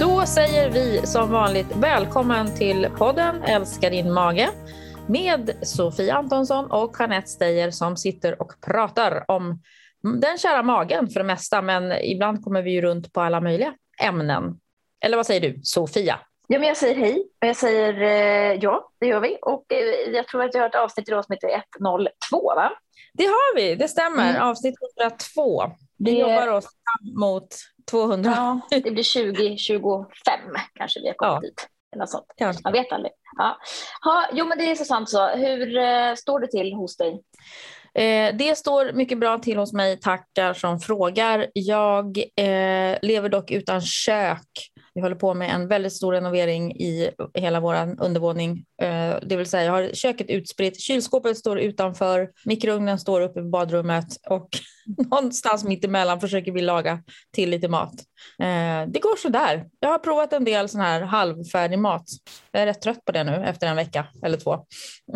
Då säger vi som vanligt välkommen till podden Älska din mage med Sofie Antonsson och Jeanette Steyer som sitter och pratar om den kära magen för det mesta, men ibland kommer vi ju runt på alla möjliga ämnen. Eller vad säger du, Sofia? Ja, men jag säger hej och jag säger eh, ja, det gör vi. Och eh, jag tror att jag har ett avsnitt idag som heter 102, va? Det har vi, det stämmer. Mm. Avsnitt 102. Vi det... jobbar oss fram mot 200. Ja, det blir 2025 kanske vi har kommit ja. dit. Eller sånt. Kanske. Man vet aldrig. Ja. Ha, jo, men det är så sant så. Hur eh, står det till hos dig? Eh, det står mycket bra till hos mig, tackar som frågar. Jag eh, lever dock utan kök vi håller på med en väldigt stor renovering i hela vår undervåning. Eh, det vill säga, jag har köket utspritt, kylskåpet står utanför, mikrougnen står uppe i badrummet och någonstans mitt emellan försöker vi laga till lite mat. Eh, det går sådär. Jag har provat en del sån här halvfärdig mat. Jag är rätt trött på det nu efter en vecka eller två.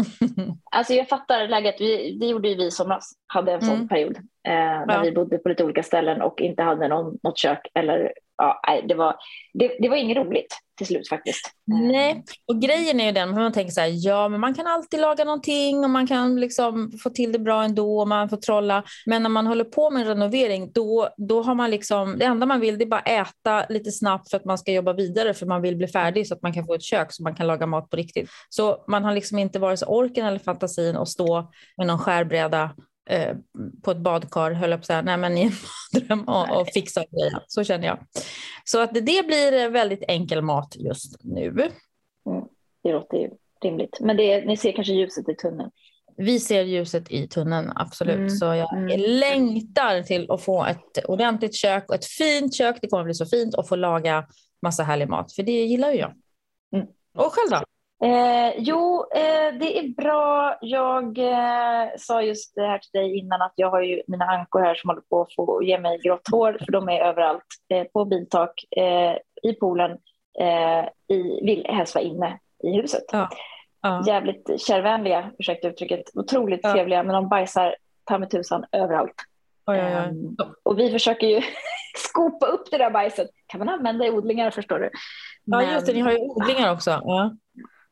alltså jag fattar läget. Vi, det gjorde ju vi som hade en sån mm. period eh, när ja. vi bodde på lite olika ställen och inte hade någon, något kök eller ja, det, var, det, det var inget roligt till slut faktiskt. Nej, och grejen är ju den, man tänker så här, ja men man kan alltid laga någonting och man kan liksom få till det bra ändå och man får trolla. Men när man håller på med en renovering, då, då har man liksom, det enda man vill det är bara äta lite snabbt för att man ska jobba vidare för man vill bli färdig så att man kan få ett kök så man kan laga mat på riktigt. Så man har liksom inte vare sig orken eller fantasin att stå med någon skärbräda Eh, på ett badkar, höll upp så här, nej men i en badrum och, och fixa grejer. Så känner jag. Så att det, blir väldigt enkel mat just nu. Mm, det låter ju rimligt. Men det, ni ser kanske ljuset i tunneln? Vi ser ljuset i tunneln, absolut. Mm. Så jag mm. längtar till att få ett ordentligt kök och ett fint kök. Det kommer bli så fint att få laga massa härlig mat, för det gillar ju jag. Mm. Och själv då? Eh, jo, eh, det är bra. Jag eh, sa just det här till dig innan att jag har ju mina ankor här som håller på att få ge mig grått hår för de är överallt. Eh, på biltak, eh, i poolen, eh, i, vill helst vara inne i huset. Ja. Ja. Jävligt kärvänliga, ursäkta uttrycket. Otroligt ja. trevliga men de bajsar ta med tusan överallt. Oj, oj, oj. Um, och vi försöker ju skopa upp det där bajset. kan man använda i odlingar förstår du. Men... Ja just det, ni har ju odlingar också. Ja.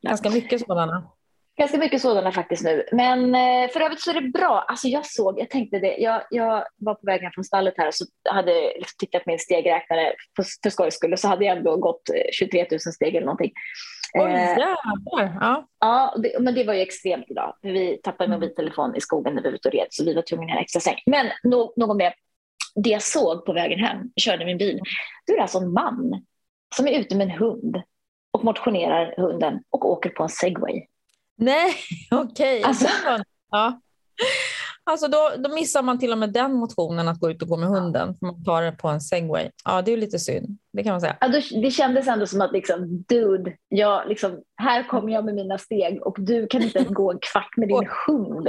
Ganska mycket sådana. Ganska mycket sådana faktiskt nu. Men eh, för övrigt så är det bra. Alltså jag såg, jag tänkte det, jag, jag var på vägen från stallet här och så hade liksom tittat min stegräknare för, för skojs skull och så hade jag ändå gått 23 eh, 000 steg eller någonting. Oj, eh, jävlar. Ja, ja det, men det var ju extremt idag. Vi tappade mm. mobiltelefon i skogen när vi var ute och red så vi var tvungna att ha extra säng. Men no, nog om det. Det jag såg på vägen hem, körde min bil, då är det alltså en man som är ute med en hund och motionerar hunden och åker på en segway. Nej, okej. Okay. Alltså, ja. Alltså då, då missar man till och med den motionen att gå ut och gå med hunden. Man tar det på en segway. Ja, det är lite synd. Det kan man säga. Ja, det kändes ändå som att liksom, dude, jag, liksom, här kommer jag med mina steg och du kan inte ens gå en kvart med din hund.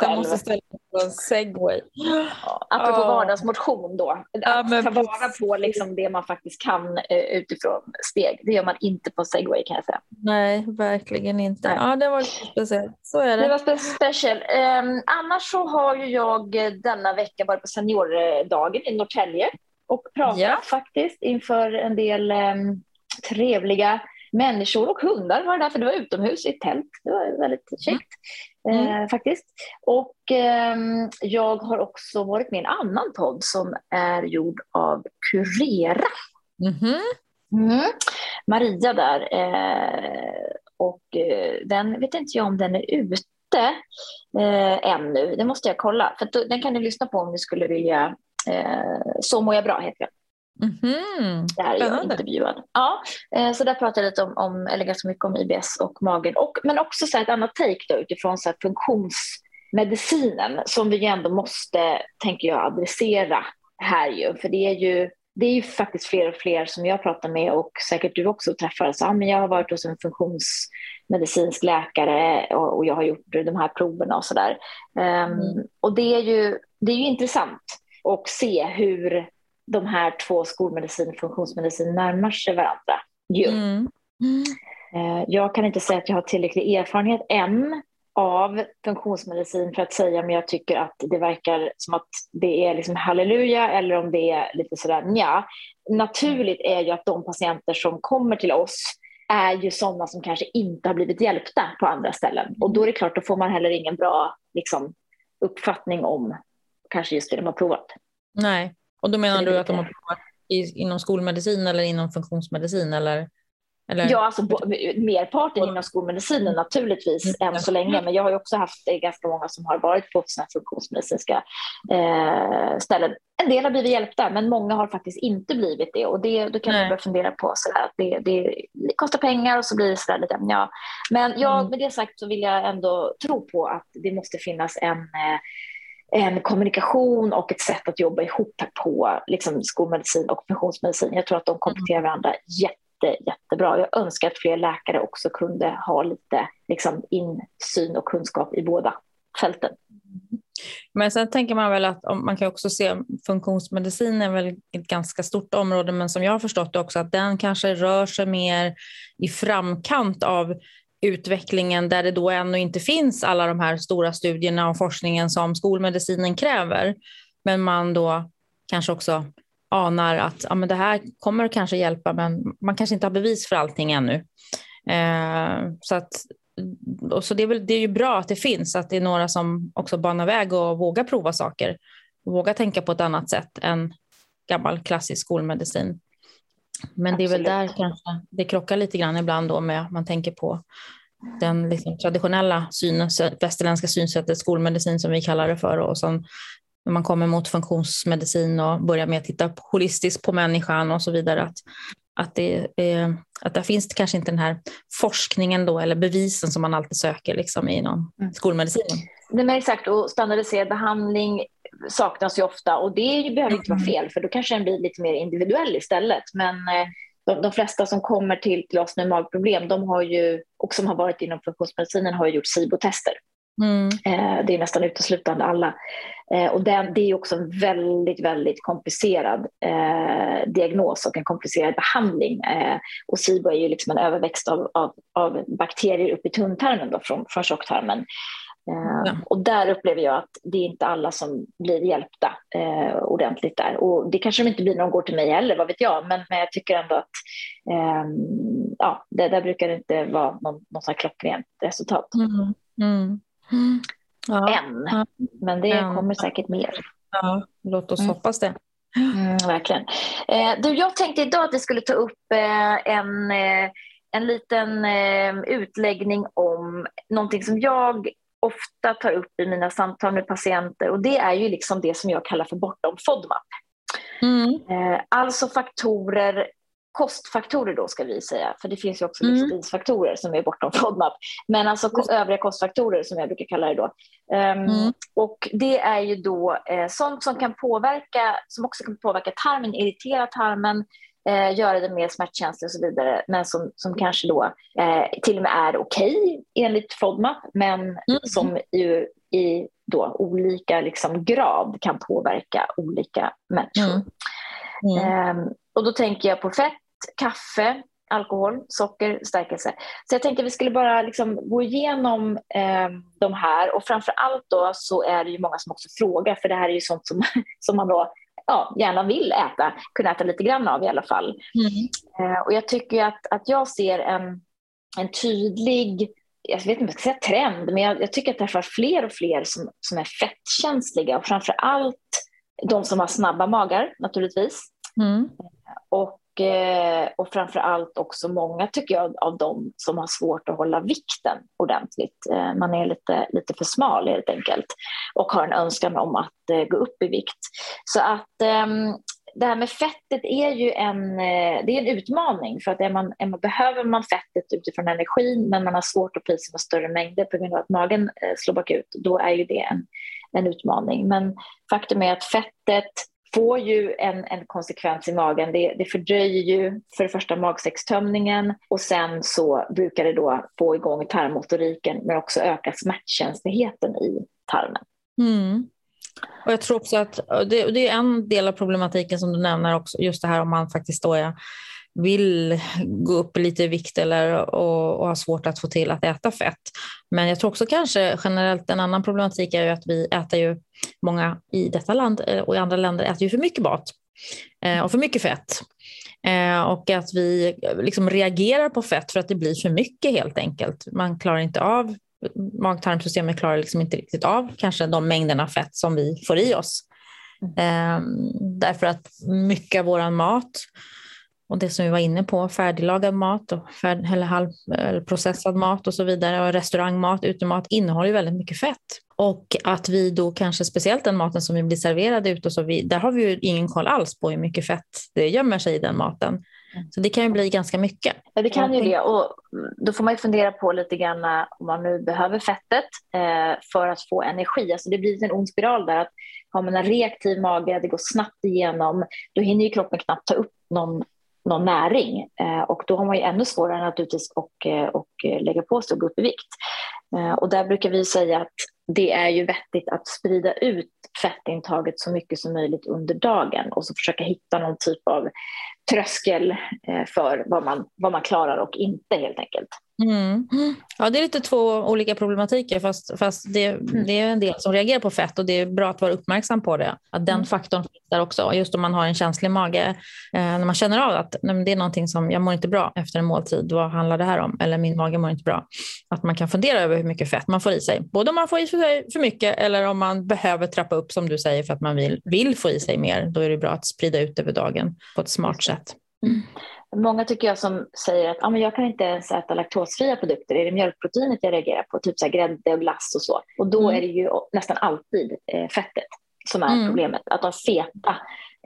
Jag måste ställa på en segway. Ja, apropå oh. vardagsmotion då. Ja, men... Ta vara på liksom det man faktiskt kan uh, utifrån steg. Det gör man inte på segway kan jag säga. Nej, verkligen inte. Nej. Ja, det var speciellt. Så är det. Det var special. Um, annars så har ju jag denna vecka varit på seniordagen i Norrtälje och pratat ja. faktiskt inför en del um, trevliga människor och hundar var det där, för det var utomhus i tält. Det var väldigt käckt mm. eh, faktiskt. Och eh, jag har också varit med i en annan podd som är gjord av Curera. Mm. Mm. Maria där. Eh, och eh, den vet inte jag om den är ute eh, ännu. Det måste jag kolla. För den kan ni lyssna på om ni skulle vilja Eh, så mår jag bra heter den. Mm-hmm. Där är jag intervjuad. Ja, eh, så där pratar jag lite om, om, eller ganska mycket om IBS och magen. Och, men också så ett annat take då, utifrån så funktionsmedicinen som vi ändå måste, tänker jag, adressera här ju. För det är ju, det är ju faktiskt fler och fler som jag pratar med och säkert du också träffar. Så, ja, men jag har varit hos en funktionsmedicinsk läkare och, och jag har gjort de här proverna och sådär. Um, mm. Och det är, ju, det är ju intressant och se hur de här två skolmedicin och funktionsmedicin närmar sig varandra. Mm. Mm. Jag kan inte säga att jag har tillräcklig erfarenhet än av funktionsmedicin för att säga om jag tycker att det verkar som att det är liksom halleluja eller om det är lite sådär nja. Naturligt är ju att de patienter som kommer till oss är ju sådana som kanske inte har blivit hjälpta på andra ställen. Och då är det klart, då får man heller ingen bra liksom, uppfattning om kanske just det de har provat. Nej, och då menar du att de har provat inom skolmedicin eller inom funktionsmedicin? Eller? Eller? Ja, alltså merparten inom skolmedicinen naturligtvis mm. än så länge. Men jag har också haft ganska många som har varit på såna funktionsmedicinska eh, ställen. En del har blivit hjälpta, men många har faktiskt inte blivit det. Och det, då kan Nej. man börja fundera på sådär, att det, det, kostar pengar och så blir det sådär lite, ja. Men jag, mm. med det sagt så vill jag ändå tro på att det måste finnas en eh, en kommunikation och ett sätt att jobba ihop på liksom, skolmedicin och funktionsmedicin. Jag tror att de kompletterar varandra jätte jätte, jättebra. Jag önskar att fler läkare också kunde ha lite liksom, insyn och kunskap i båda fälten. Men sen tänker man väl att man kan också se funktionsmedicin är väl ett ganska stort område, men som jag har förstått det också att den kanske rör sig mer i framkant av utvecklingen där det då ännu inte finns alla de här stora studierna och forskningen som skolmedicinen kräver. Men man då kanske också anar att ja, men det här kommer kanske hjälpa men man kanske inte har bevis för allting ännu. Eh, så att, och så det, är väl, det är ju bra att det finns, att det är några som också banar väg och vågar prova saker. Och vågar tänka på ett annat sätt än gammal klassisk skolmedicin. Men det är väl där kanske det krockar lite grann ibland då med att man tänker på den liksom traditionella synen, västerländska synsättet, skolmedicin som vi kallar det för, och som när man kommer mot funktionsmedicin och börjar med att titta holistiskt på människan och så vidare. Att, att, det, är, att där finns det kanske inte den här forskningen då, eller bevisen som man alltid söker liksom, inom mm. skolmedicinen. Nej, men exakt, och standardiserad behandling saknas ju ofta och det behöver inte vara mm. fel för då kanske den blir lite mer individuell istället. Men eh, de, de flesta som kommer till, till oss med magproblem de har ju, och som har varit inom funktionsmedicinen har gjort SIBO-tester. Mm. Eh, det är nästan uteslutande alla. Eh, och den, det är också en väldigt, väldigt komplicerad eh, diagnos och en komplicerad behandling. Eh, och SIBO är ju liksom en överväxt av, av, av bakterier upp i tunntarmen då, från, från tjocktarmen. Eh, ja. Och där upplever jag att det är inte alla som blir hjälpta eh, ordentligt där. Och det kanske de inte blir när de går till mig heller, vad vet jag. Men, men jag tycker ändå att eh, ja, det där brukar inte vara någon, någon klockrent resultat. Mm. Mm. Ja. Än. Men det ja. kommer säkert mer. Ja, låt oss mm. hoppas det. Mm, verkligen. Eh, du, jag tänkte idag att vi skulle ta upp eh, en, eh, en liten eh, utläggning om någonting som jag ofta tar upp i mina samtal med patienter och det är ju liksom det som jag kallar för bortom FODMAP. Mm. Eh, alltså faktorer kostfaktorer då ska vi säga, för det finns ju också mm. livsstilsfaktorer som är bortom FODMAP, men alltså övriga kostfaktorer som jag brukar kalla det då. Um, mm. Och det är ju då eh, sånt som kan påverka, som också kan påverka tarmen, irritera tarmen, eh, göra den mer smärtkänslig och så vidare, men som, som kanske då eh, till och med är okej okay, enligt FODMAP, men mm. som ju i då olika liksom, grad kan påverka olika människor. Um, och då tänker jag på fett, kaffe, alkohol, socker, stärkelse. Så jag tänkte att vi skulle bara liksom gå igenom eh, de här och framför allt då så är det ju många som också frågar för det här är ju sånt som, som man då ja, gärna vill äta, kunna äta lite grann av i alla fall. Mm. Eh, och jag tycker att, att jag ser en, en tydlig jag vet inte om jag ska säga trend, men jag, jag tycker att det är fler och fler som, som är fettkänsliga och framför allt de som har snabba magar naturligtvis. Mm. Och, eh, och framför allt också många tycker jag av dem som har svårt att hålla vikten ordentligt. Eh, man är lite, lite för smal helt enkelt och har en önskan om att eh, gå upp i vikt. Så att ehm, det här med fettet är ju en, det är en utmaning för att är man, är man, behöver man fettet utifrån energin men man har svårt att få i sig större mängder på grund av att magen slår bakut, då är ju det en, en utmaning. Men faktum är att fettet får ju en, en konsekvens i magen. Det, det fördröjer ju för det första magsäckstömningen och sen så brukar det då få igång tarmmotoriken men också öka smärtkänsligheten i tarmen. Mm. Och jag tror också att det, det, är en del av problematiken som du nämner också, just det här om man faktiskt då är vill gå upp lite i vikt eller, och, och har svårt att få till att äta fett. Men jag tror också kanske generellt en annan problematik är ju att vi äter ju, många i detta land eh, och i andra länder äter ju för mycket mat eh, och för mycket fett. Eh, och att vi liksom reagerar på fett för att det blir för mycket helt enkelt. Man klarar inte av, mag-tarmsystemet klarar liksom inte riktigt av kanske de mängderna fett som vi får i oss. Eh, därför att mycket av vår mat och det som vi var inne på, färdiglagad mat och färd, eller halv, eller processad mat och så vidare och restaurangmat, utemat innehåller väldigt mycket fett. Och att vi då kanske, speciellt den maten som vi blir serverade ute, och så vi, där har vi ju ingen koll alls på hur mycket fett det gömmer sig i den maten. Mm. Så det kan ju bli ganska mycket. Ja, det kan ju det. Och då får man ju fundera på lite grann eh, om man nu behöver fettet eh, för att få energi. Alltså det blir en ond spiral där. att Har man en reaktiv mage, det går snabbt igenom, då hinner ju kroppen knappt ta upp någon någon näring. Eh, och då har man ju ännu svårare naturligtvis att och, eh, och eh, lägga på sig och gå upp i vikt. Och där brukar vi säga att det är ju vettigt att sprida ut fettintaget så mycket som möjligt under dagen och så försöka hitta någon typ av tröskel eh, för vad man, vad man klarar och inte helt enkelt. Mm. Ja, det är lite två olika problematiker fast, fast det, mm. det, är en del som reagerar på fett och det är bra att vara uppmärksam på det. Att den mm. faktorn finns där också. Just om man har en känslig mage, eh, när man känner av att det är någonting som jag mår inte bra efter en måltid, vad handlar det här om? Eller min mage mår inte bra. Att man kan fundera över hur mycket fett man får i sig. Både om man får i sig för mycket eller om man behöver trappa upp som du säger för att man vill, vill få i sig mer. Då är det bra att sprida ut över dagen på ett smart sätt. Mm. Många tycker jag som säger att ah, men jag kan inte ens äta laktosfria produkter. Är det mjölkproteinet jag reagerar på? Typ så här grädde och glass och så. Och då mm. är det ju nästan alltid eh, fettet som är mm. problemet. Att de feta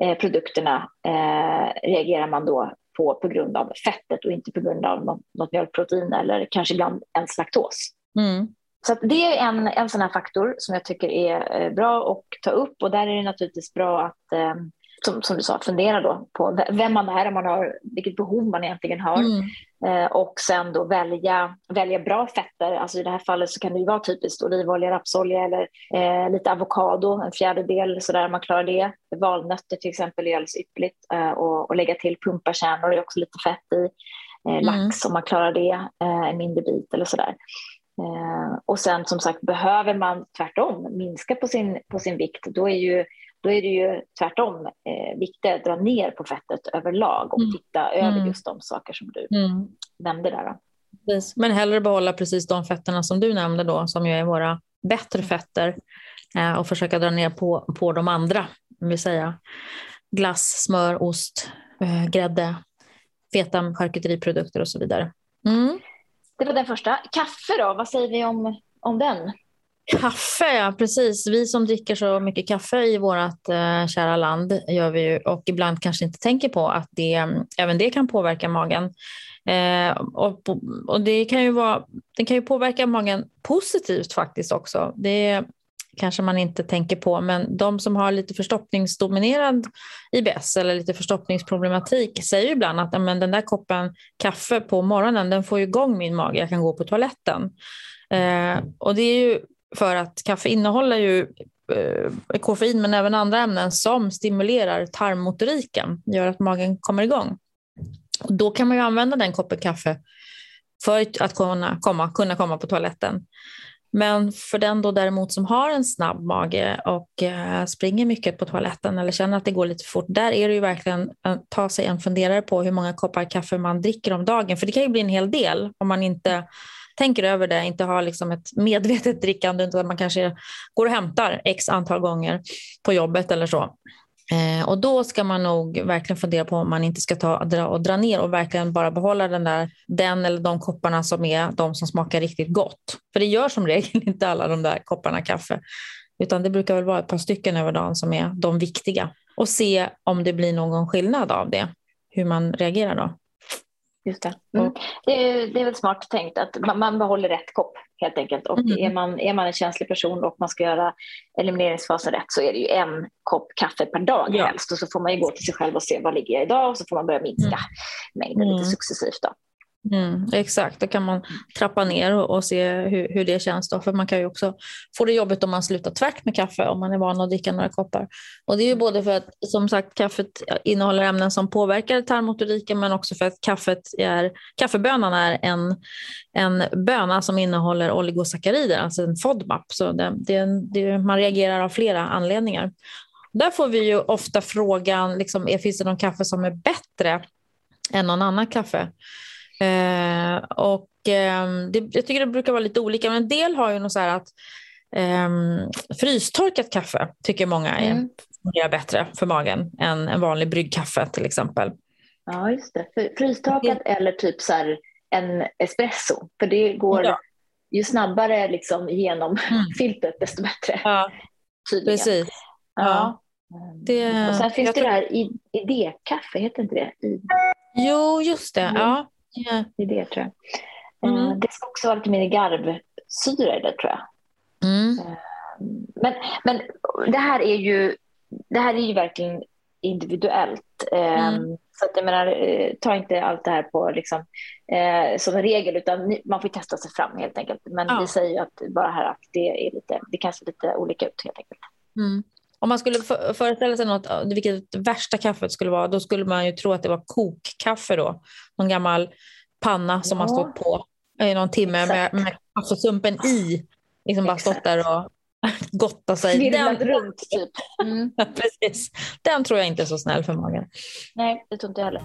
eh, produkterna eh, reagerar man då på på grund av fettet och inte på grund av något, något mjölkprotein eller kanske ibland ens laktos. Mm. Så det är en, en sån här faktor som jag tycker är eh, bra att ta upp och där är det naturligtvis bra att eh, som, som du sa, fundera då på vem man är, man har, vilket behov man egentligen har. Mm. Eh, och sen då välja, välja bra fetter. Alltså I det här fallet så kan det ju vara typiskt olivolja, rapsolja eller eh, lite avokado, en fjärdedel sådär man klarar det. Valnötter till exempel är alldeles ypperligt. Eh, och, och lägga till pumpakärnor är också lite fett i. Eh, mm. Lax om man klarar det, eh, en mindre bit eller sådär. Eh, och sen som sagt behöver man tvärtom minska på sin, på sin vikt, då är ju då är det ju tvärtom eh, viktigt att dra ner på fettet överlag och mm. titta över mm. just de saker som du mm. nämnde där. Då. Men hellre behålla precis de fetterna som du nämnde då, som ju är våra bättre fetter eh, och försöka dra ner på, på de andra, vill säga glass, smör, ost, eh, grädde, feta charkuteriprodukter och så vidare. Mm. Det var den första. Kaffe då, vad säger vi om, om den? Kaffe, ja precis. Vi som dricker så mycket kaffe i vårt eh, kära land gör vi ju, och ibland kanske inte tänker på att det, mm, även det kan påverka magen. Eh, och, och det kan ju vara, det kan ju påverka magen positivt faktiskt också. Det kanske man inte tänker på, men de som har lite förstoppningsdominerad IBS eller lite förstoppningsproblematik säger ibland att men, den där koppen kaffe på morgonen den får igång min mage, jag kan gå på toaletten. Eh, och det är ju för att kaffe innehåller ju eh, koffein men även andra ämnen som stimulerar tarmmotoriken, gör att magen kommer igång. Och då kan man ju använda den koppen kaffe för att kunna komma, kunna komma på toaletten. Men för den då däremot som har en snabb mage och eh, springer mycket på toaletten eller känner att det går lite fort, där är det ju verkligen att ta sig en funderare på hur många koppar kaffe man dricker om dagen. För det kan ju bli en hel del om man inte tänker över det, inte har liksom ett medvetet drickande utan man kanske går och hämtar x antal gånger på jobbet eller så. Eh, och då ska man nog verkligen fundera på om man inte ska ta dra och dra ner och verkligen bara behålla den där den eller de kopparna som är de som smakar riktigt gott. För det gör som regel inte alla de där kopparna kaffe, utan det brukar väl vara ett par stycken över dagen som är de viktiga och se om det blir någon skillnad av det, hur man reagerar då. Just det. Mm. Det, är, det är väl smart tänkt att man, man behåller rätt kopp helt enkelt. Och mm. är, man, är man en känslig person och man ska göra elimineringsfasen rätt så är det ju en kopp kaffe per dag ja. helst. Och så får man ju gå till sig själv och se vad ligger jag idag och så får man börja minska mm. mängden lite mm. successivt. Då. Mm, exakt, då kan man trappa ner och, och se hur, hur, det känns. Då. För man kan ju också få det jobbigt om man slutar tvärt med kaffe om man är van att dricka några koppar. Och det är ju både för att som sagt kaffet innehåller ämnen som påverkar tarmmotoriken men också för att kaffet är, kaffebönan är en, en böna som innehåller oligosackarider, alltså en FODMAP. Så det, det, det, man reagerar av flera anledningar. Där får vi ju ofta frågan, liksom, finns det någon kaffe som är bättre än någon annan kaffe? Eh, och eh, det, jag tycker det brukar vara lite olika, men en del har ju något så här att eh, frystorkat kaffe tycker många är, mm. fungerar bättre för magen än en vanlig bryggkaffe till exempel. Ja, just det. Frystorkat det... eller typ så här en espresso, för det går ja. ju snabbare liksom genom mm. filtret desto bättre. Ja, tydligen. precis. Ja. ja. Det, och sen finns det tror... det här idékaffe, heter inte det? I... Jo, just det. Mm. Ja. Yeah. Det är det tror jag. Eh, mm. Det ska också vara lite mer garvsyra i det tror jag. Mm. Eh, men, men det här är ju det här är ju verkligen individuellt. Eh, mm. Så att jag menar, ta inte allt det här på liksom, eh, som en regel utan man får testa sig fram helt enkelt. Men ja. vi säger att bara här att det är lite, det kan se lite olika ut helt enkelt. Mm. Om man skulle föreställa sig något, vilket värsta kaffet skulle vara, då skulle man ju tro att det var kokkaffe då. Någon gammal panna som ja. har stått på i någon timme med, med kaffesumpen i. Liksom bara stått där och gottat sig. Virvlat runt typ. Mm. Precis. Den tror jag inte är så snäll för magen. Nej, det tror inte jag heller.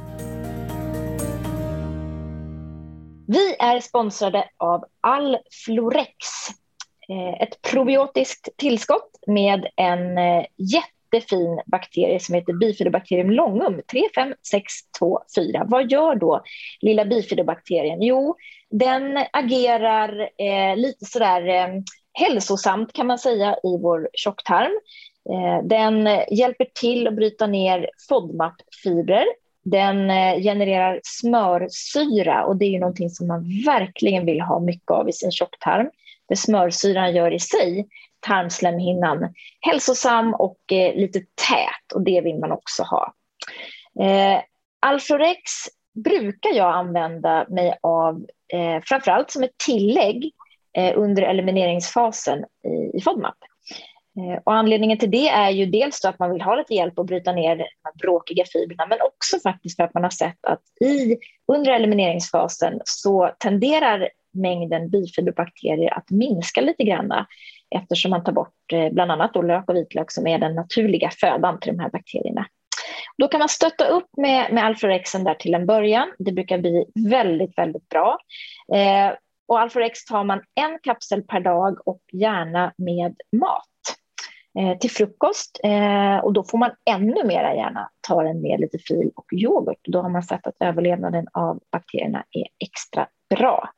Vi är sponsrade av Alflorex Eh, Eh, ett probiotiskt tillskott med en eh, jättefin bakterie som heter Bifidobacterium longum 35624. Vad gör då lilla bifidobakterien? Jo, den agerar eh, lite sådär eh, hälsosamt kan man säga i vår tjocktarm. Eh, den hjälper till att bryta ner FODMAP-fibrer. Den eh, genererar smörsyra och det är ju någonting som man verkligen vill ha mycket av i sin tjocktarm det smörsyran gör i sig tarmslemhinnan hälsosam och eh, lite tät och det vill man också ha. Eh, Alflorex brukar jag använda mig av eh, framförallt som ett tillägg eh, under elimineringsfasen i, i FODMAP. Eh, och anledningen till det är ju dels att man vill ha lite hjälp att bryta ner de bråkiga fibrerna men också faktiskt för att man har sett att i, under elimineringsfasen så tenderar mängden bifiberbakterier att minska lite grann eftersom man tar bort eh, bland annat då lök och vitlök som är den naturliga födan till de här bakterierna. Då kan man stötta upp med, med Alforexen där till en början. Det brukar bli väldigt, väldigt bra. Eh, och Alforex tar man en kapsel per dag och gärna med mat eh, till frukost. Eh, och då får man ännu mer gärna ta den med lite fil och yoghurt. Då har man sett att överlevnaden av bakterierna är extra bra.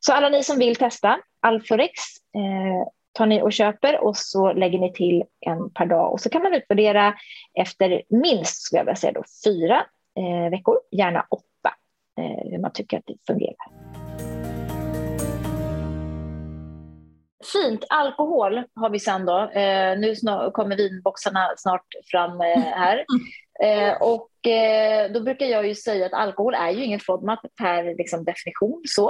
Så alla ni som vill testa Alforex eh, tar ni och köper och så lägger ni till en per dag och så kan man utvärdera efter minst skulle jag vilja säga då, fyra eh, veckor, gärna åtta, eh, hur man tycker att det fungerar. Fint. Alkohol har vi sen då. Eh, nu kommer vinboxarna snart fram eh, här. Eh, och eh, då brukar jag ju säga att alkohol är ju ingen FODMAP per liksom, definition. Så.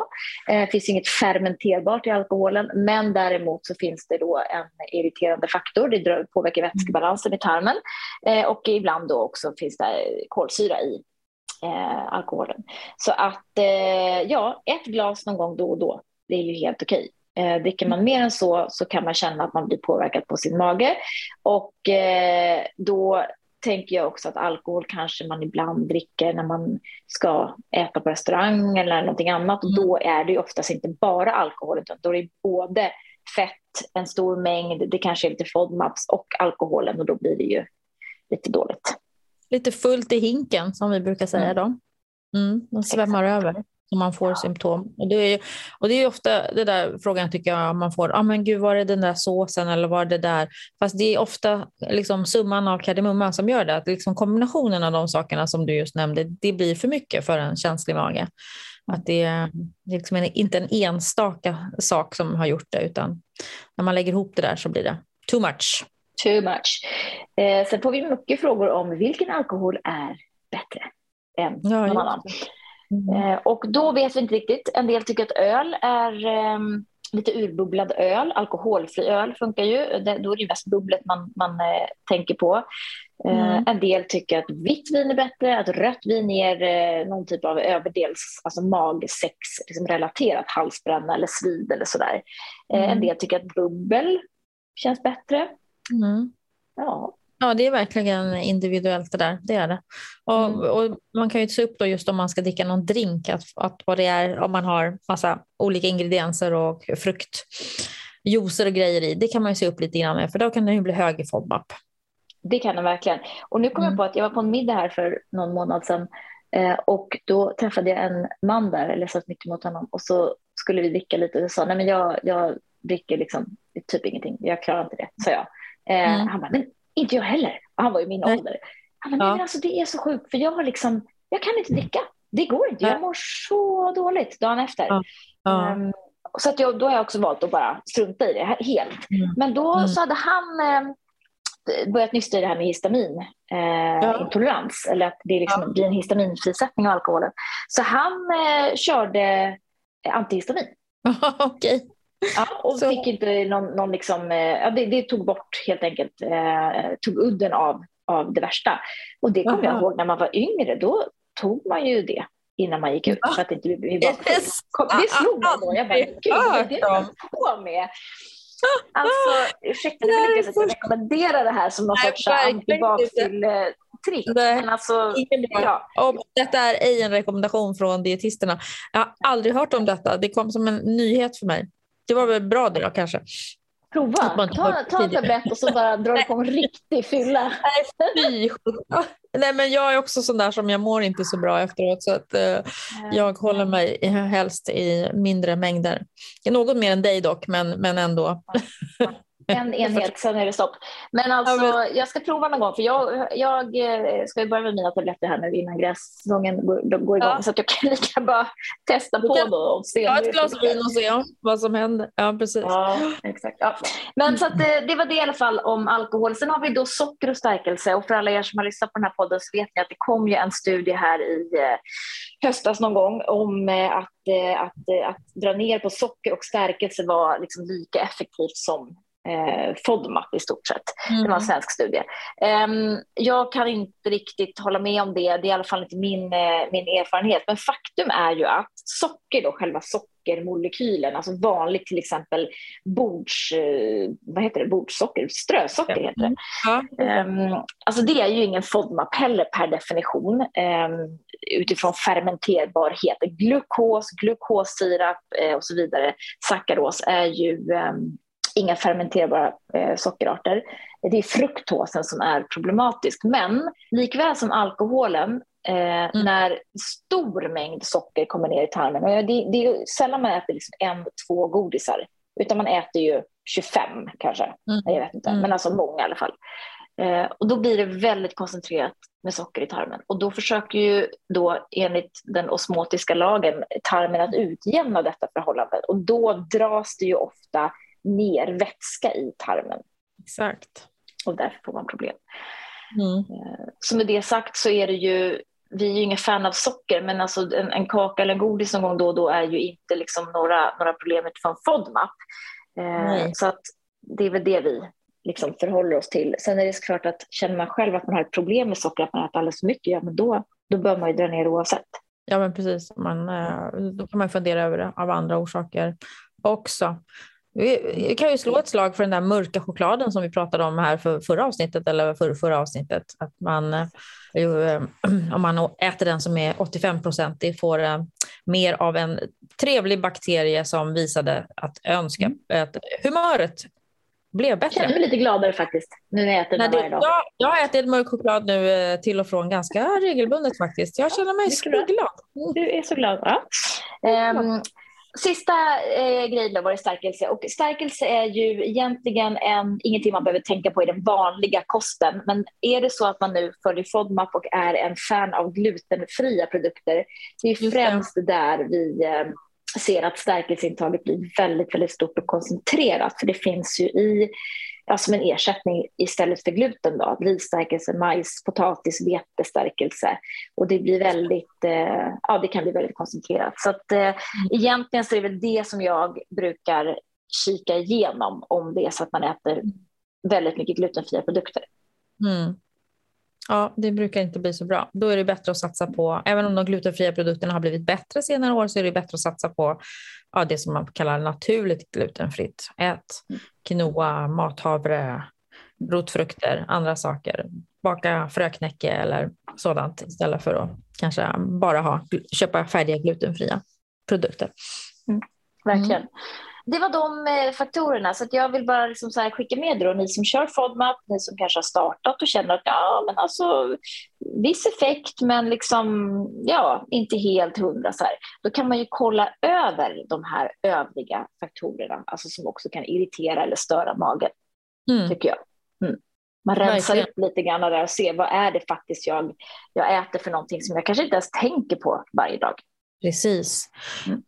Eh, det finns inget fermenterbart i alkoholen, men däremot så finns det då en irriterande faktor. Det påverkar vätskebalansen i tarmen eh, och ibland då också finns det kolsyra i eh, alkoholen. Så att eh, ja, ett glas någon gång då och då, det är ju helt okej. Eh, dricker man mer än så så kan man känna att man blir påverkad på sin mage och eh, då tänker jag också att alkohol kanske man ibland dricker när man ska äta på restaurang eller någonting annat. Och då mm. är det ju oftast inte bara alkohol, utan då är det både fett, en stor mängd, det kanske är lite FODMAPs och alkoholen och då blir det ju lite dåligt. Lite fullt i hinken som vi brukar säga mm. då. Mm, de svämmar Exakt. över om man får ja. symptom. Och det, är, och det är ofta den där frågan tycker jag man får, ah, men gud var det den där såsen eller var det där? Fast det är ofta liksom summan av kardemumman som gör det, att liksom kombinationen av de sakerna som du just nämnde, det blir för mycket för en känslig mage. Att det, är, liksom inte en enstaka sak som har gjort det, utan när man lägger ihop det där så blir det too much. Too much. Eh, sen får vi mycket frågor om vilken alkohol är bättre än ja, någon annan. Mm. Eh, och då vet vi inte riktigt. En del tycker att öl är eh, lite urbubblad öl. Alkoholfri öl funkar ju. Det, då är det mest bubblet man, man eh, tänker på. Eh, mm. En del tycker att vitt vin är bättre, att rött vin ger eh, någon typ av överdels, alltså magsex, liksom relaterat halsbränna eller svid eller sådär. Mm. En del tycker att bubbel känns bättre. Mm. Ja. Ja, det är verkligen individuellt det där. Det är det. Och, mm. och, man kan ju se upp då just om man ska dricka någon drink, att, att vad det är om man har massa olika ingredienser och frukt, juicer och grejer i. Det kan man ju se upp lite grann med, för då kan det ju bli hög i FODMAP. Det kan den verkligen. Och nu kom mm. jag på att jag var på en middag här för någon månad sedan eh, och då träffade jag en man där, eller satt mitt emot honom och så skulle vi dricka lite och jag sa nej men jag, jag dricker liksom typ ingenting, jag klarar inte det, sa jag. Eh, mm. Han bara, men inte jag heller. Han var ju min nej. ålder. Han bara, ja. men alltså det är så sjukt för jag har liksom, jag kan inte dricka. Det går inte, jag mår så dåligt dagen efter. Ja. Ja. Um, så att jag, då har jag också valt att bara strunta i det helt. Mm. Men då mm. så hade han eh, börjat nysta i det här med histaminintolerans, eh, eller att det liksom ja. blir en histaminfrisättning av alkoholen. Så han eh, körde antihistamin. Okej. Ja, och så. fick inte någon, någon liksom, eh, det, det, tog bort helt enkelt, eh, tog udden av, av det värsta. Och det kommer jag ihåg när man var yngre, då tog man ju det innan man gick ut. Ja. Så att inte vi, vi var, det slog mig då, jag bara, gud, vad är det jag på med? Alltså, ursäkta, det är inte att rekommendera det här som någon sorts antibakfyll-trick. Men alltså, ja. detta är ej en rekommendation från dietisterna. Jag har aldrig hört om detta. Det kom som en nyhet för mig. Det var väl bra det då kanske. Prova, ta, ta en tablett och så bara dra på en riktig fylla. Nej, Nej, men jag är också sån där som jag mår inte så bra efteråt så att eh, jag håller mig helst i mindre mängder. Något mer än dig dock, men, men ändå. En enhet, sen är det stopp. Men alltså, jag ska prova någon gång, för jag, jag eh, ska ju börja med mina tabletter här nu innan grässäsongen går, går igång, ja. så att jag kan lika bara testa på då och se. Ta ett glas vin och se vad som händer. Ja, precis. Ja, exakt. Ja. Men så att, det, det var det i alla fall om alkohol. Sen har vi då socker och stärkelse och för alla er som har lyssnat på den här podden så vet ni att det kom ju en studie här i eh, höstas någon gång om eh, att, att, att dra ner på socker och stärkelse var liksom lika effektivt som eh, FODMAP i stort sett. Mm. Det var en mm. svensk studie. Um, jag kan inte riktigt hålla med om det, det är i alla fall inte min, eh, min erfarenhet. Men faktum är ju att socker, då, själva sockermolekylen, alltså vanligt till exempel bords, eh, vad heter det, bordssocker, strösocker heter det. Mm. Um, alltså det är ju ingen FODMAP heller per definition um, utifrån fermenterbarhet. Glukos, glukossirap eh, och så vidare, sackaros är ju inga fermenterbara eh, sockerarter. Det är fruktosen som är problematisk. Men likväl som alkoholen, eh, mm. när stor mängd socker kommer ner i tarmen, och det, det är sällan man äter liksom en, två godisar, utan man äter ju 25 kanske. Mm. Jag vet inte, mm. men alltså många i alla fall. Eh, och då blir det väldigt koncentrerat med socker i tarmen. Och då försöker ju då enligt den osmotiska lagen tarmen att utjämna detta förhållande. Och då dras det ju ofta ner vätska i tarmen. Exakt. Och därför får man problem. Mm. Eh, så med det sagt så är det ju, vi är ju inga fan av socker, men alltså en, en kaka eller en godis någon gång då och då är ju inte liksom några, några problem utifrån FODMAP. Eh, så att det är väl det vi liksom förhåller oss till. Sen är det såklart att känner man själv att man har ett problem med socker, att man äter alldeles för mycket, ja men då, då bör man ju dra ner oavsett. Ja men precis, man, eh, då kan man fundera över det av andra orsaker också. Vi kan ju slå ett slag för den där mörka chokladen som vi pratade om här för förra avsnittet eller för förra avsnittet. Att man, eh, eh, om man äter den som är 85 procentig får eh, mer av en trevlig bakterie som visade att önska mm. att humöret blev bättre. Jag känner mig lite gladare faktiskt nu när jag äter den varje dag. Jag, jag har ätit mörk choklad nu till och från ganska regelbundet faktiskt. Jag känner mig så glad. Mm. Du är så glad. Ja. Um, Sista eh, grejen då var det stärkelse. Och stärkelse är ju egentligen en, ingenting man behöver tänka på i den vanliga kosten. Men är det så att man nu följer FODMAP och är en fan av glutenfria produkter, det är främst där vi eh, ser att stärkelseintaget blir väldigt, väldigt stort och koncentrerat. För det finns ju i ja, som en ersättning istället för gluten. Då. Risstärkelse, majs, potatis, vetestärkelse. Och det blir väldigt, eh, ja det kan bli väldigt koncentrerat. Så att, eh, egentligen så är det väl det som jag brukar kika igenom om det är så att man äter väldigt mycket glutenfria produkter. Mm. Ja, det brukar inte bli så bra. Då är det bättre att satsa på, även om de glutenfria produkterna har blivit bättre senare år, så är det bättre att satsa på ja, det som man kallar naturligt glutenfritt. Ät quinoa, mathavre, rotfrukter, andra saker. Baka fröknäcke eller sådant istället för att kanske bara ha, köpa färdiga glutenfria produkter. Mm, verkligen. Mm. Det var de eh, faktorerna, så jag vill bara liksom så skicka med då, ni som kör FODMAP, ni som kanske har startat och känner att ja, men alltså, viss effekt men liksom, ja, inte helt hundra. Så här. Då kan man ju kolla över de här övriga faktorerna, alltså som också kan irritera eller störa magen, mm. tycker jag. Mm. Man rensar upp lite grann där och ser vad är det faktiskt jag, jag äter för någonting som jag kanske inte ens tänker på varje dag. Precis. Mm.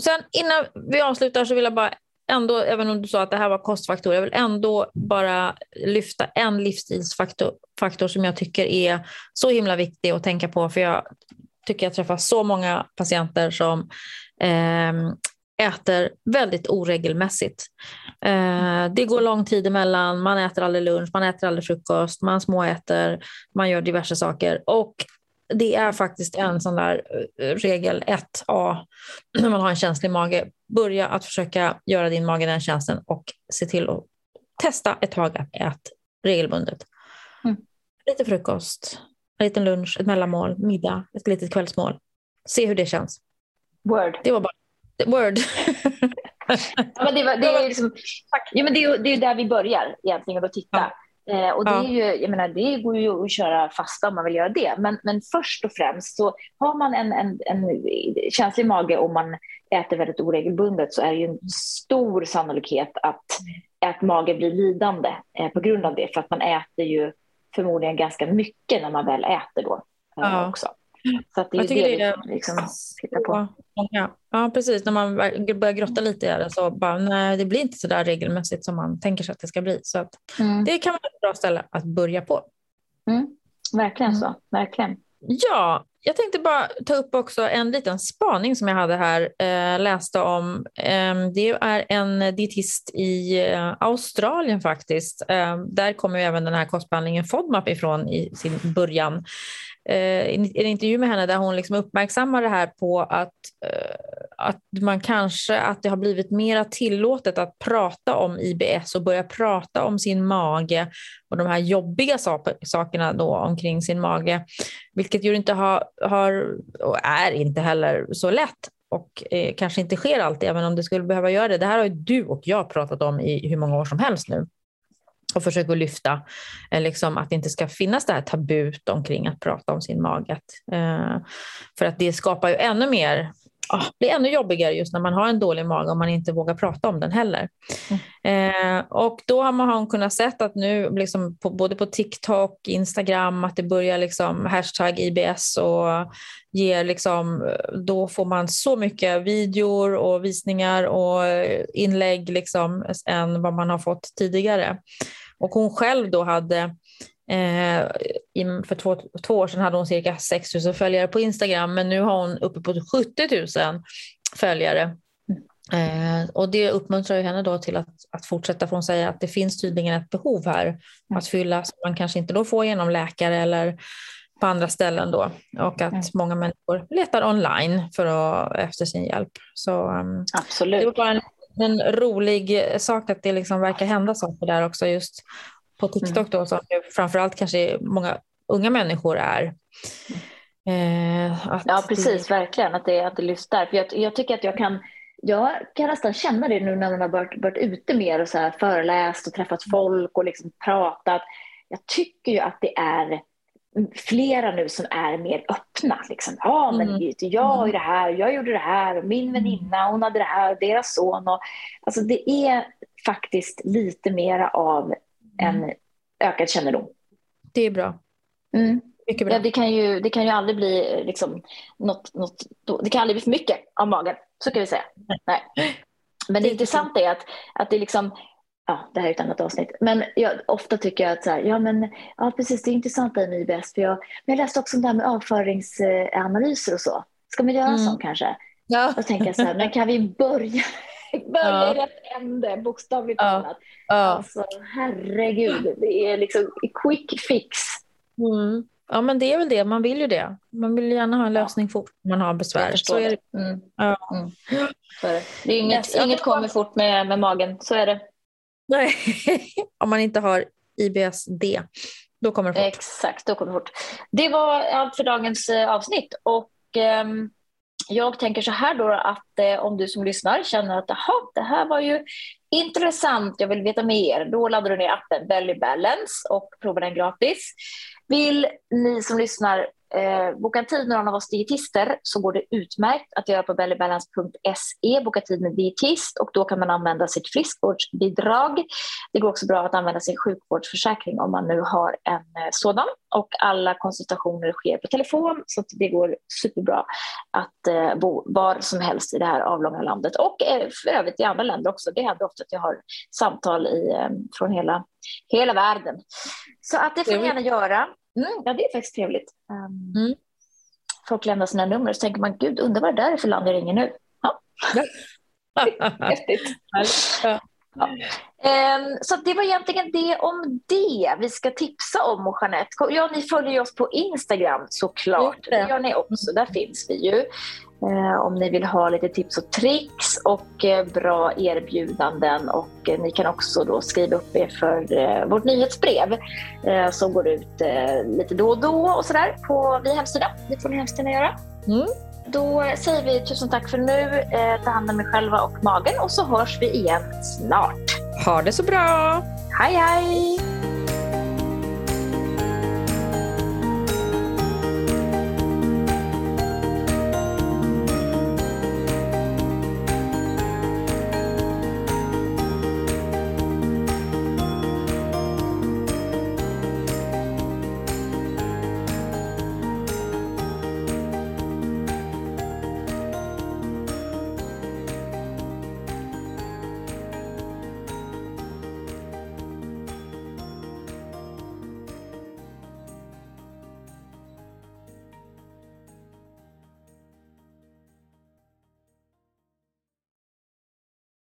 Sen innan vi avslutar så vill jag bara ändå, även om du sa att det här var kostfaktorer, jag vill ändå bara lyfta en livsstilsfaktor faktor som jag tycker är så himla viktig att tänka på, för jag tycker jag träffar så många patienter som eh, äter väldigt oregelmässigt. Eh, det går lång tid emellan, man äter aldrig lunch, man äter aldrig frukost, man småäter, man gör diverse saker och det är faktiskt en sån där eh, regel 1A när man har en känslig mage. Börja att försöka göra din mage den tjänsten och se till att testa ett tag att äta regelbundet. Mm. Lite frukost, en liten lunch, ett mellanmål, middag, ett litet kvällsmål. Se hur det känns. Word. Det var bara word. ja, men det, var, det, är liksom, ja, men det, är, det är där vi börjar egentligen, att titta. Ja. Eh, och det, är ju, jag menar, det går ju att köra fasta om man vill göra det. Men, men först och främst så har man en, en, en känslig mage och man äter väldigt oregelbundet så är det ju en stor sannolikhet att, att magen blir lidande eh, på grund av det. För att man äter ju förmodligen ganska mycket när man väl äter då eh, också. Så att det är jag det, det vi liksom tittar på. Ja, ja, precis. När man börjar grotta lite i det så bara, nej, det blir inte så där regelmässigt som man tänker sig att det ska bli. Så att mm. det kan vara ett bra ställe att börja på. Mm. Verkligen mm. så, verkligen. Ja, jag tänkte bara ta upp också en liten spaning som jag hade här, eh, läste om. Eh, det är en dietist i eh, Australien faktiskt. Eh, där kommer även den här kostbehandlingen FODMAP ifrån i sin början Eh, en intervju med henne där hon liksom uppmärksammar det här på att, eh, att man kanske att det har blivit mer tillåtet att prata om IBS och börja prata om sin mage och de här jobbiga sakerna då omkring sin mage, vilket ju inte har, har och är inte heller så lätt och eh, kanske inte sker alltid, även om det skulle behöva göra det. Det här har ju du och jag pratat om i hur många år som helst nu och försöker lyfta eh, liksom, att det inte ska finnas det här tabut omkring att prata om sin mage. Eh, för att det skapar ju ännu mer oh, blir ännu jobbigare just när man har en dålig mage och man inte vågar prata om den heller. Mm. Eh, och då har man, kunnat se att nu liksom på, både på TikTok, Instagram, att det börjar liksom hashtag IBS och ger liksom, då får man så mycket videor och visningar och inlägg liksom än vad man har fått tidigare. Och hon själv då hade eh, för två, två år sedan hade hon cirka 6 000 följare på Instagram men nu har hon uppe på 70 000 följare. Eh, och det uppmuntrar ju henne då till att, att fortsätta för hon säger att det finns tydligen ett behov här att fylla som man kanske inte då får genom läkare eller på andra ställen då och att mm. många människor letar online för att, efter sin hjälp. Så, um, Absolut. Det var bara en en rolig sak att det liksom verkar hända saker där också just på TikTok då som framförallt kanske många unga människor är. Eh, ja precis, det... verkligen att det, att det lyfts där. För jag, jag, tycker att jag kan jag kan nästan känna det nu när man har varit, varit ute mer och så föreläst och träffat folk och liksom pratat. Jag tycker ju att det är flera nu som är mer öppna. Liksom. Ja, men mm. jag är det här, jag gjorde det här, och min mm. väninna hon hade det här, och deras son. Och, alltså det är faktiskt lite mera av en mm. ökad kännedom. Det är bra. Mm. Mycket bra. Ja, det, kan ju, det kan ju aldrig bli liksom, något, något, det kan aldrig bli för mycket av magen, så kan vi säga. Nej. Men det intressanta är att, att det liksom ja, det här är ett annat avsnitt. Men jag, ofta tycker jag att så här, ja, men, ja, precis, det är intressant det med IBS. För jag, men jag läste också om det här med avföringsanalyser och så. Ska man göra mm. sånt kanske? Ja. Tänker jag så här, men kan vi börja, börja ja. i rätt ände, bokstavligt ja. talat. Ja. Alltså, herregud, det är liksom quick fix. Mm. Ja, men det är väl det. Man vill ju det. Man vill gärna ha en lösning fort om man har besvär. Så är det. Mm. Ja. Mm. Så är det. det är inget, yes, inget kommer fort med, med magen. Så är det. Nej, om man inte har IBSD, Då kommer det fort. Exakt, då kommer det fort. Det var allt för dagens eh, avsnitt. Och, eh, jag tänker så här då att eh, om du som lyssnar känner att det här var ju intressant, jag vill veta mer, då laddar du ner appen Belly Balance och provar den gratis. Vill ni som lyssnar eh, boka en tid med någon av oss dietister så går det utmärkt att göra på bellybalance.se, boka tid med dietist och då kan man använda sitt friskvårdsbidrag. Det går också bra att använda sin sjukvårdsförsäkring om man nu har en eh, sådan och alla konsultationer sker på telefon så det går superbra att eh, bo var som helst i det här avlånga landet och eh, för övrigt i andra länder också. Det händer ofta att jag har samtal i, eh, från hela, hela världen. Så att det får ni gärna göra. Mm, ja, det är faktiskt trevligt. Um, mm. Folk lämnar sina nummer och så tänker man, gud, undrar vad det där är för land jag ringer nu. Ja. Häftigt. Ja. Um, så det var egentligen det om det vi ska tipsa om, och Jeanette. Ja, ni följer oss på Instagram såklart. Det. det gör ni också, där finns vi ju. Uh, om ni vill ha lite tips och tricks och uh, bra erbjudanden. Och uh, Ni kan också då skriva upp er för vårt nyhetsbrev som går ut lite då och då och sådär på vår hemsida. Det får ni hemskt gärna göra. Mm. Då säger vi tusen tack för nu. ta hand om er själva och magen och så hörs vi igen snart. Ha det så bra! Hej hej!